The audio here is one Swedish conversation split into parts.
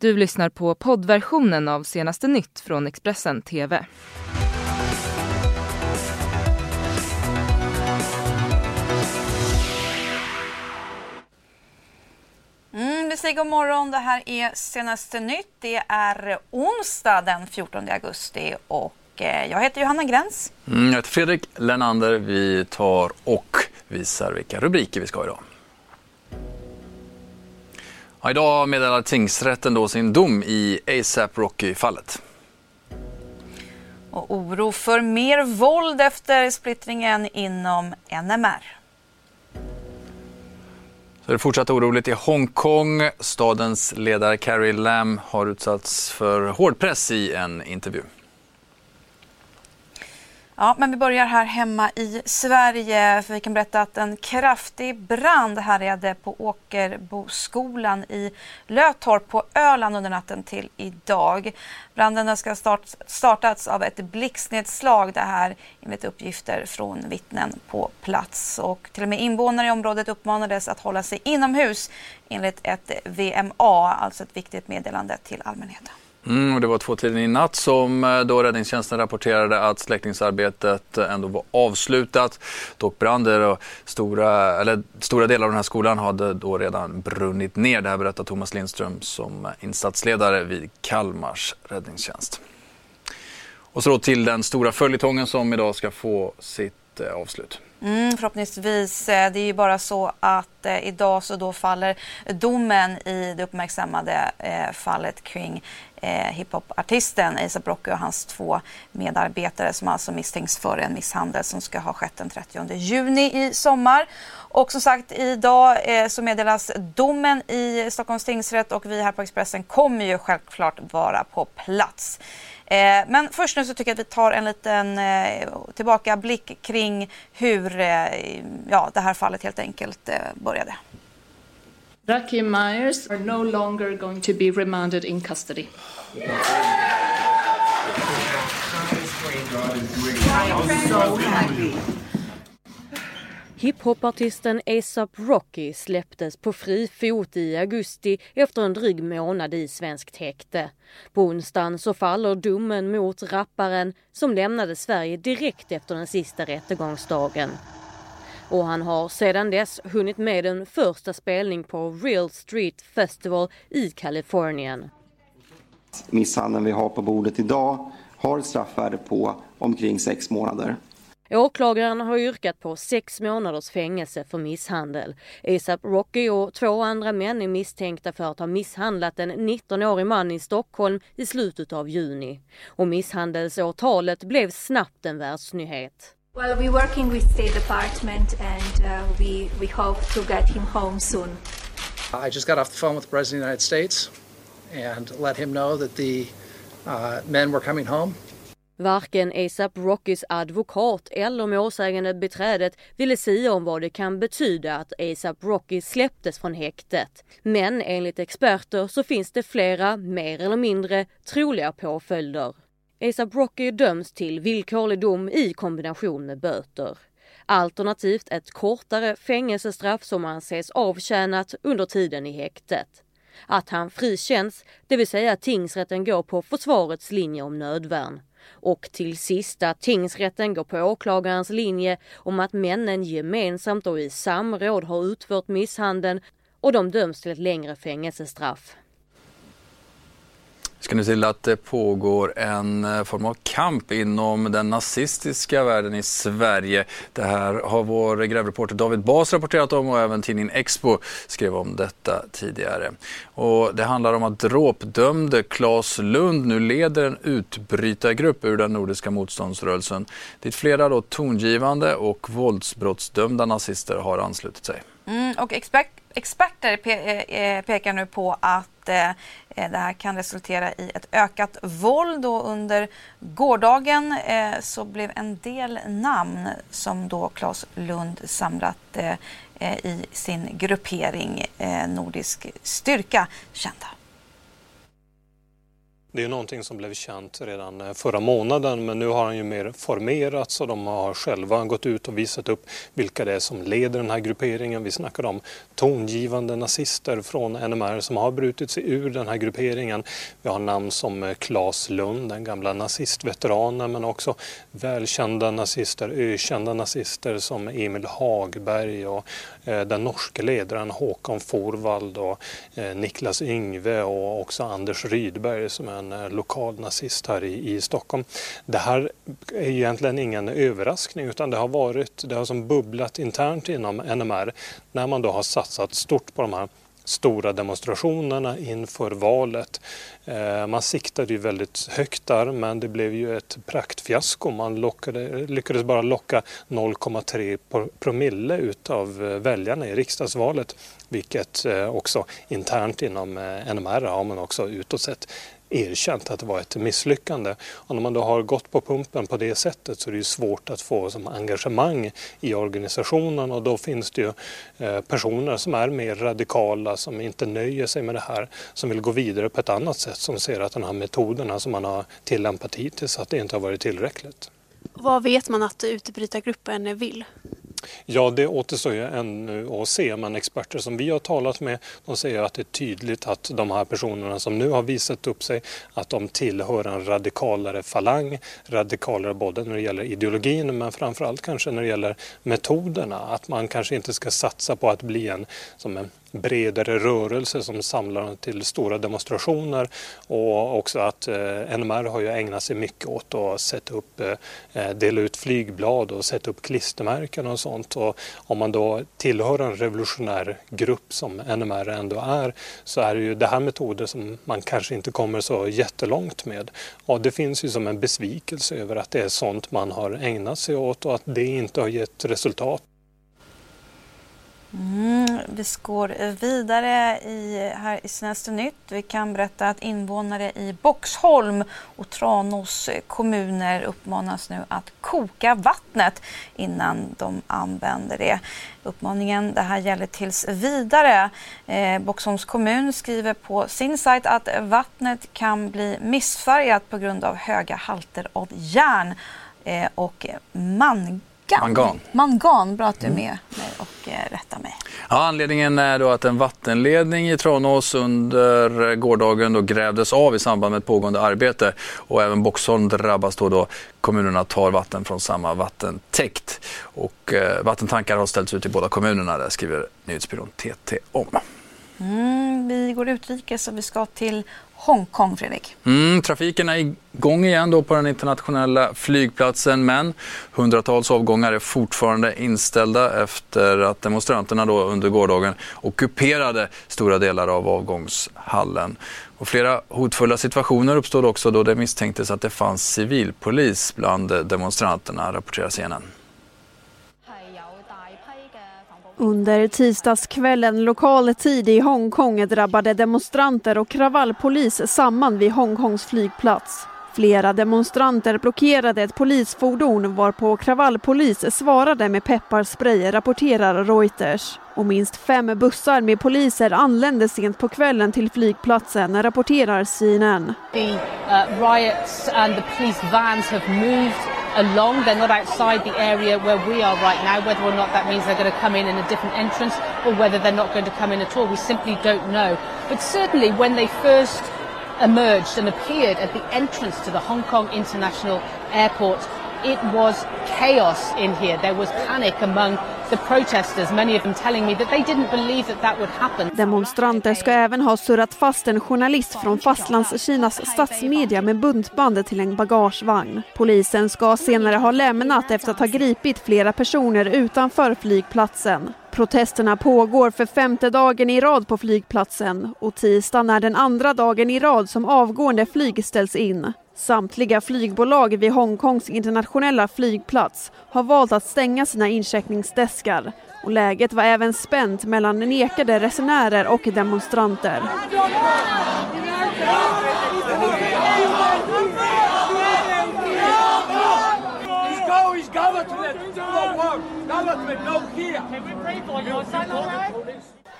Du lyssnar på poddversionen av senaste nytt från Expressen TV. Mm, vi säger god morgon. Det här är senaste nytt. Det är onsdag den 14 augusti och eh, jag heter Johanna Gräns. Mm, jag heter Fredrik Lennander. Vi tar och visar vilka rubriker vi ska ha idag. Ja, idag meddelar tingsrätten då sin dom i ASAP Rocky-fallet. Och oro för mer våld efter splittringen inom NMR. Så det är fortsatt oroligt i Hongkong. Stadens ledare Carrie Lam har utsatts för hård press i en intervju. Ja, men vi börjar här hemma i Sverige för vi kan berätta att en kraftig brand härjade på Åkerboskolan i Lötorp på Öland under natten till idag. Branden ska start, startats av ett blixtnedslag det här enligt uppgifter från vittnen på plats och till och med invånare i området uppmanades att hålla sig inomhus enligt ett VMA, alltså ett viktigt meddelande till allmänheten. Mm, och det var två tiden i natt som eh, då räddningstjänsten rapporterade att släckningsarbetet ändå var avslutat. Dock brann och stora, eller, stora delar av den här skolan hade då redan brunnit ner. Det här berättar Thomas Lindström som insatsledare vid Kalmars räddningstjänst. Och så då till den stora följetongen som idag ska få sitt eh, avslut. Mm, förhoppningsvis. Eh, det är ju bara så att eh, idag så då faller domen i det uppmärksammade eh, fallet kring eh, hiphopartisten ASAP Rocky och hans två medarbetare som alltså misstänks för en misshandel som ska ha skett den 30 juni i sommar. Och som sagt, idag eh, så meddelas domen i Stockholms tingsrätt och vi här på Expressen kommer ju självklart vara på plats. Eh, men först nu så tycker jag att vi tar en liten eh, tillbakablick kring hur eh, ja, det här fallet helt enkelt började. Rocky Myers are no longer going to be remanded in custody. Happy. Hiphopartisten ASAP Rocky släpptes på fri fot i augusti efter en dryg månad i svenskt häkte. På onsdagen så faller domen mot rapparen som lämnade Sverige direkt efter den sista rättegångsdagen. Och han har sedan dess hunnit med en första spelning på Real Street Festival i Kalifornien. Misshandeln vi har på bordet idag har ett straffvärde på omkring sex månader. Åklagaren har yrkat på sex månaders fängelse för misshandel. ASAP Rocky och två andra män är misstänkta för att ha misshandlat en 19-årig man i Stockholm i slutet av juni. Och misshandelsåtalet blev snabbt en världsnyhet. Well, we're working with State Department and uh, we, we hope to get him home soon. I just got off the phone with the President of the United States and let him know that the uh, men were coming home Varken ASAP Rockys advokat eller målsägande beträdet ville säga om vad det kan betyda att ASAP Rocky släpptes från häktet. Men enligt experter så finns det flera, mer eller mindre, troliga påföljder. ASAP Rocky döms till villkorlig dom i kombination med böter. Alternativt ett kortare fängelsestraff som anses avtjänat under tiden i häktet. Att han frikänns, det vill säga att tingsrätten går på försvarets linje om nödvärn. Och till sist att tingsrätten går på åklagarens linje om att männen gemensamt och i samråd har utfört misshandeln och de döms till ett längre fängelsestraff. Vi ska nu till att det pågår en eh, form av kamp inom den nazistiska världen i Sverige. Det här har vår grävreporter David Bas rapporterat om och även tidningen Expo skrev om detta tidigare. Och det handlar om att dråpdömde Claes Lund nu leder en utbrytargrupp ur den nordiska motståndsrörelsen dit flera då tongivande och våldsbrottsdömda nazister har anslutit sig. Mm, och expert, experter pe eh, eh pekar nu på att eh, Eh, det här kan resultera i ett ökat våld och under gårdagen eh, så blev en del namn som då Claes Lund samlat eh, eh i sin gruppering eh, Nordisk styrka kända. Det är någonting som blev känt redan eh, förra månaden men nu har han ju mer formerats och de har själva gått ut och visat upp vilka det är som leder den här grupperingen. Vi snackar om tongivande nazister från NMR som har brutit sig ur den här grupperingen. Vi har namn som eh, Claes Lund, den gamla nazistveteranen men också välkända nazister, ökända nazister som Emil Hagberg och Eh, den norske ledaren Håkan Forvald och eh, Niklas Yngve och också Anders Rydberg som är en eh, lokal nazist här i, i Stockholm. Det här är egentligen ingen överraskning utan det har varit, det har som bubblat internt inom NMR när man då har satsat stort på de här stora demonstrationerna inför valet. Eh, man siktade ju väldigt högt där men det blev ju ett praktfiasko. Man lockade, lyckades bara locka 0,3 promille utav eh, väljarna i riksdagsvalet. Vilket eh, också internt inom NMR har man också utåt sett erkänt att det var ett misslyckande. Och när man då har gått på pumpen på det sättet så är det ju svårt att få som engagemang i organisationen och då finns det ju eh, personer som är mer radikala, som inte nöjer sig med det här, som vill gå vidare på ett annat sätt, som ser att de här metoderna som man har tillämpat hittills, att det inte har varit tillräckligt. Vad vet man att utbrytargruppen vill? Ja, det återstår ju ännu att se, men experter som vi har talat med de säger att det är tydligt att de här personerna som nu har visat upp sig, att de tillhör en radikalare falang, radikalare både när det gäller ideologin men framförallt kanske när det gäller metoderna. Att man kanske inte ska satsa på att bli en, som en bredare rörelse som samlar till stora demonstrationer och också att eh, NMR har ju ägnat sig mycket åt att sätta upp, eh, eh, dela ut flygblad och sätta upp klistermärken och sånt. Och om man då tillhör en revolutionär grupp som NMR ändå är så är det ju det här metoder som man kanske inte kommer så jättelångt med. Och det finns ju som en besvikelse över att det är sånt man har ägnat sig åt och att det inte har gett resultat. Mm, vi går vidare i, här i Senaste nytt. Vi kan berätta att invånare i Boxholm och Tranås kommuner uppmanas nu att koka vattnet innan de använder det. Uppmaningen det här gäller tills vidare. Eh, Boxholms kommun skriver på sin sajt att vattnet kan bli missfärgat på grund av höga halter av järn eh, och mangan Mangan. Mangan. Bra att du är mm. med mig och eh, rättar mig. Ja, anledningen är då att en vattenledning i Tranås under gårdagen då grävdes av i samband med ett pågående arbete och även Boxholm drabbas då, då kommunerna tar vatten från samma vattentäkt. Och eh, vattentankar har ställts ut i båda kommunerna, det skriver nyhetsbyrån TT om. Mm, vi går utrikes och vi ska till Hongkong, Fredrik. Mm, trafiken är igång igen då på den internationella flygplatsen men hundratals avgångar är fortfarande inställda efter att demonstranterna då under gårdagen ockuperade stora delar av avgångshallen. Och flera hotfulla situationer uppstod också då det misstänktes att det fanns civilpolis bland demonstranterna, rapporterar CNN. Under tisdagskvällen lokal tid i Hongkong drabbade demonstranter och kravallpolis samman vid Hongkongs flygplats. Flera demonstranter blockerade ett polisfordon varpå kravallpolis svarade med pepparspray, rapporterar Reuters. Och minst fem bussar med poliser anlände sent på kvällen till flygplatsen, rapporterar CNN. The uh, riots and the police vans have moved along. They're not outside the area where we are right now. Whether or not that means they're going to come in in a different entrance or whether they're not going to come in at all, we simply don't know. But certainly when they first emerged and appeared at the entrance to the Hong Kong International Airport, it was chaos in here. There was panic among Demonstranter ska även ha surrat fast en journalist från Fastlandskinas statsmedia med buntband till en bagagevagn. Polisen ska senare ha lämnat efter att ha gripit flera personer utanför flygplatsen. Protesterna pågår för femte dagen i rad på flygplatsen och tisdagen är den andra dagen i rad som avgående flyg ställs in. Samtliga flygbolag vid Hongkongs internationella flygplats har valt att stänga sina incheckningsdeskar och läget var även spänt mellan nekade resenärer och demonstranter.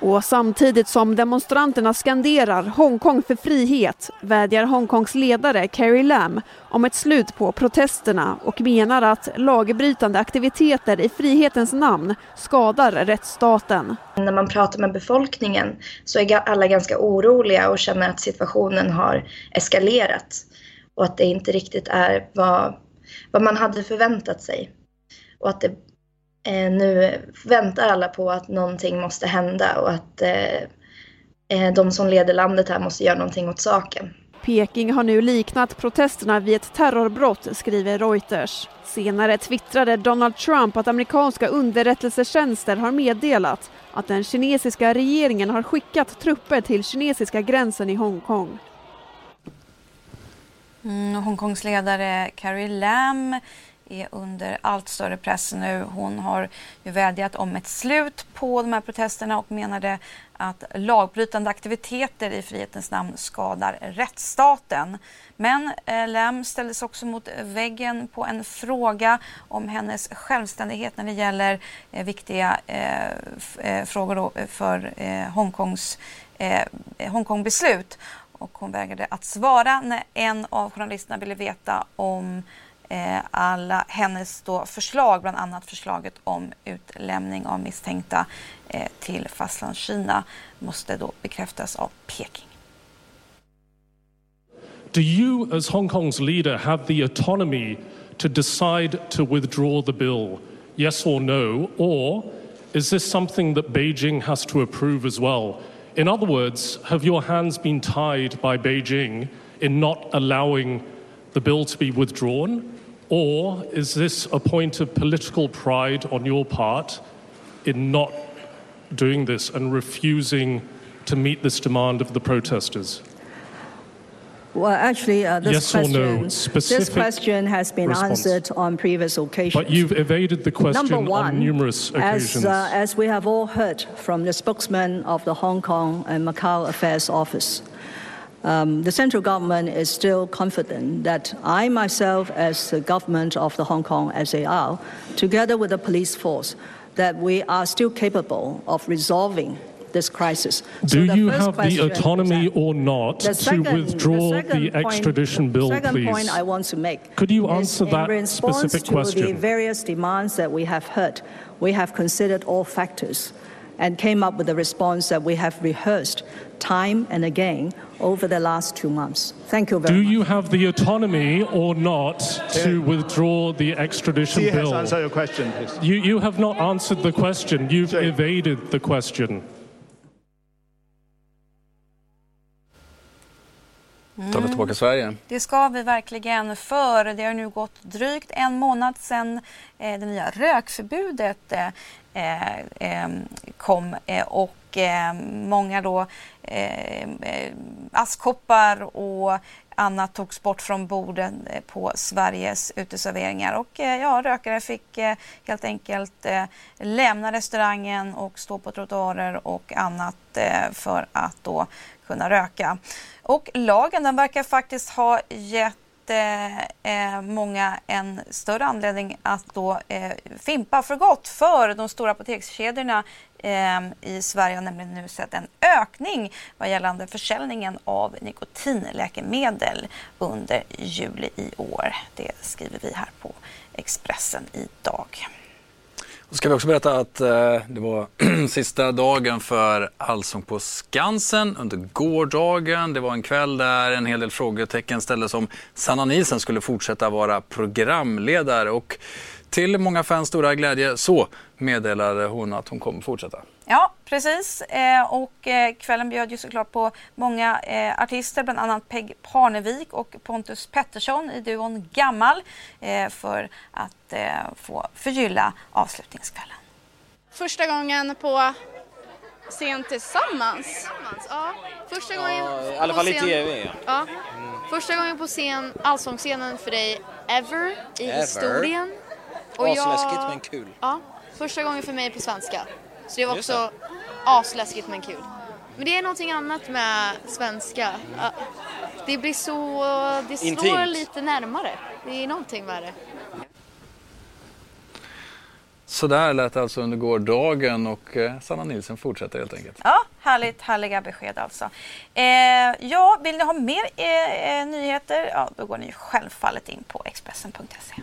Och samtidigt som demonstranterna skanderar Hongkong för frihet vädjar Hongkongs ledare Carrie Lam om ett slut på protesterna och menar att lagbrytande aktiviteter i frihetens namn skadar rättsstaten. När man pratar med befolkningen så är alla ganska oroliga och känner att situationen har eskalerat och att det inte riktigt är vad, vad man hade förväntat sig. Och att det nu väntar alla på att någonting måste hända och att eh, eh, de som leder landet här måste göra någonting åt saken. Peking har nu liknat protesterna vid ett terrorbrott, skriver Reuters. Senare twittrade Donald Trump att amerikanska underrättelsetjänster har meddelat att den kinesiska regeringen har skickat trupper till kinesiska gränsen i Hongkong. Mm, Hongkongs ledare Carrie Lam är under allt större press nu. Hon har ju vädjat om ett slut på de här protesterna och menade att lagbrytande aktiviteter i frihetens namn skadar rättsstaten. Men eh, Lem ställdes också mot väggen på en fråga om hennes självständighet när det gäller eh, viktiga eh, eh frågor frågor för eh, Hongkongs eh, eh, Hongkongbeslut. Och hon vägrade att svara när en av journalisterna ville veta om alla hennes då förslag, bland annat förslaget om utlämning av misstänkta eh, till Fastlandskina måste då bekräftas av Peking. Do you as Hong Kong's leader have the autonomy to decide to withdraw the bill? Yes or no? Or is this something that Beijing has to approve as well? In other words, have your hands been tied by Beijing in not allowing the bill to be withdrawn? Or is this a point of political pride on your part in not doing this and refusing to meet this demand of the protesters? Well, actually, uh, this, yes question, no, this question has been response. answered on previous occasions. But you've evaded the question Number one, on numerous occasions. As, uh, as we have all heard from the spokesman of the Hong Kong and Macau Affairs Office, um, the central government is still confident that I myself, as the government of the Hong Kong SAR, together with the police force, that we are still capable of resolving this crisis. Do so you have the autonomy or not second, to withdraw the, the extradition point, bill, the second please? point I want to make. Could you answer that in specific to question? the various demands that we have heard, we have considered all factors and came up with a response that we have rehearsed time and again over the last two months. Thank you very Do much. Do you have the autonomy or not to withdraw the extradition See, bill? answer your question, please. You, you have not answered the question. You've Sorry. evaded the question. Tar vi tillbaka Sverige? Mm. Det ska vi verkligen för det har nu gått drygt en månad sedan eh, det nya rökförbudet eh, eh, eh kom eh, och eh, många då eh, eh, askkoppar och annat togs bort från borden eh, på Sveriges uteserveringar och ja, rökare fick helt enkelt lämna restaurangen och stå på trottoarer och annat för att då kunna röka. Och lagen den verkar faktiskt ha gett eh, eh, många en större anledning att då eh, fimpa för gott för de stora apotekskedjorna eh, i Sverige har nämligen nu sett en ökning vad gällande försäljningen av nikotinläkemedel under juli i år. Det skriver vi här på Expressen idag. Då ska vi också berätta att eh, det var sista dagen för Allsång på Skansen under gårdagen. Det var en kväll där en hel del frågetecken ställdes om Sanna Nielsen skulle fortsätta vara programledare. Och till många fans stora glädje så meddelade hon att hon kommer fortsätta. Ja, precis. Eh, och eh, kvällen bjöd ju såklart på många eh, artister, bland annat Peg Parnevik och Pontus Pettersson i duon Gammal eh, för att eh, få förgylla avslutningskvällen. Första gången på scen tillsammans. Ja, första gången ja, I alla fall i tv. Ja. ja. Mm. Första gången på scen, allsångsscenen för dig ever i ever. historien. Asläskigt men kul. Ja, första gången för mig på svenska. Så det var också asläskigt men kul. Men det är någonting annat med svenska. Det blir så, det slår Intimt. lite närmare. Det är någonting med det. Så där lät det alltså under gårdagen och eh, Sanna Nilsson fortsätter helt enkelt. Ja, härligt, härliga besked alltså. Eh, ja, vill ni ha mer eh, nyheter? Ja, då går ni självfallet in på Expressen.se.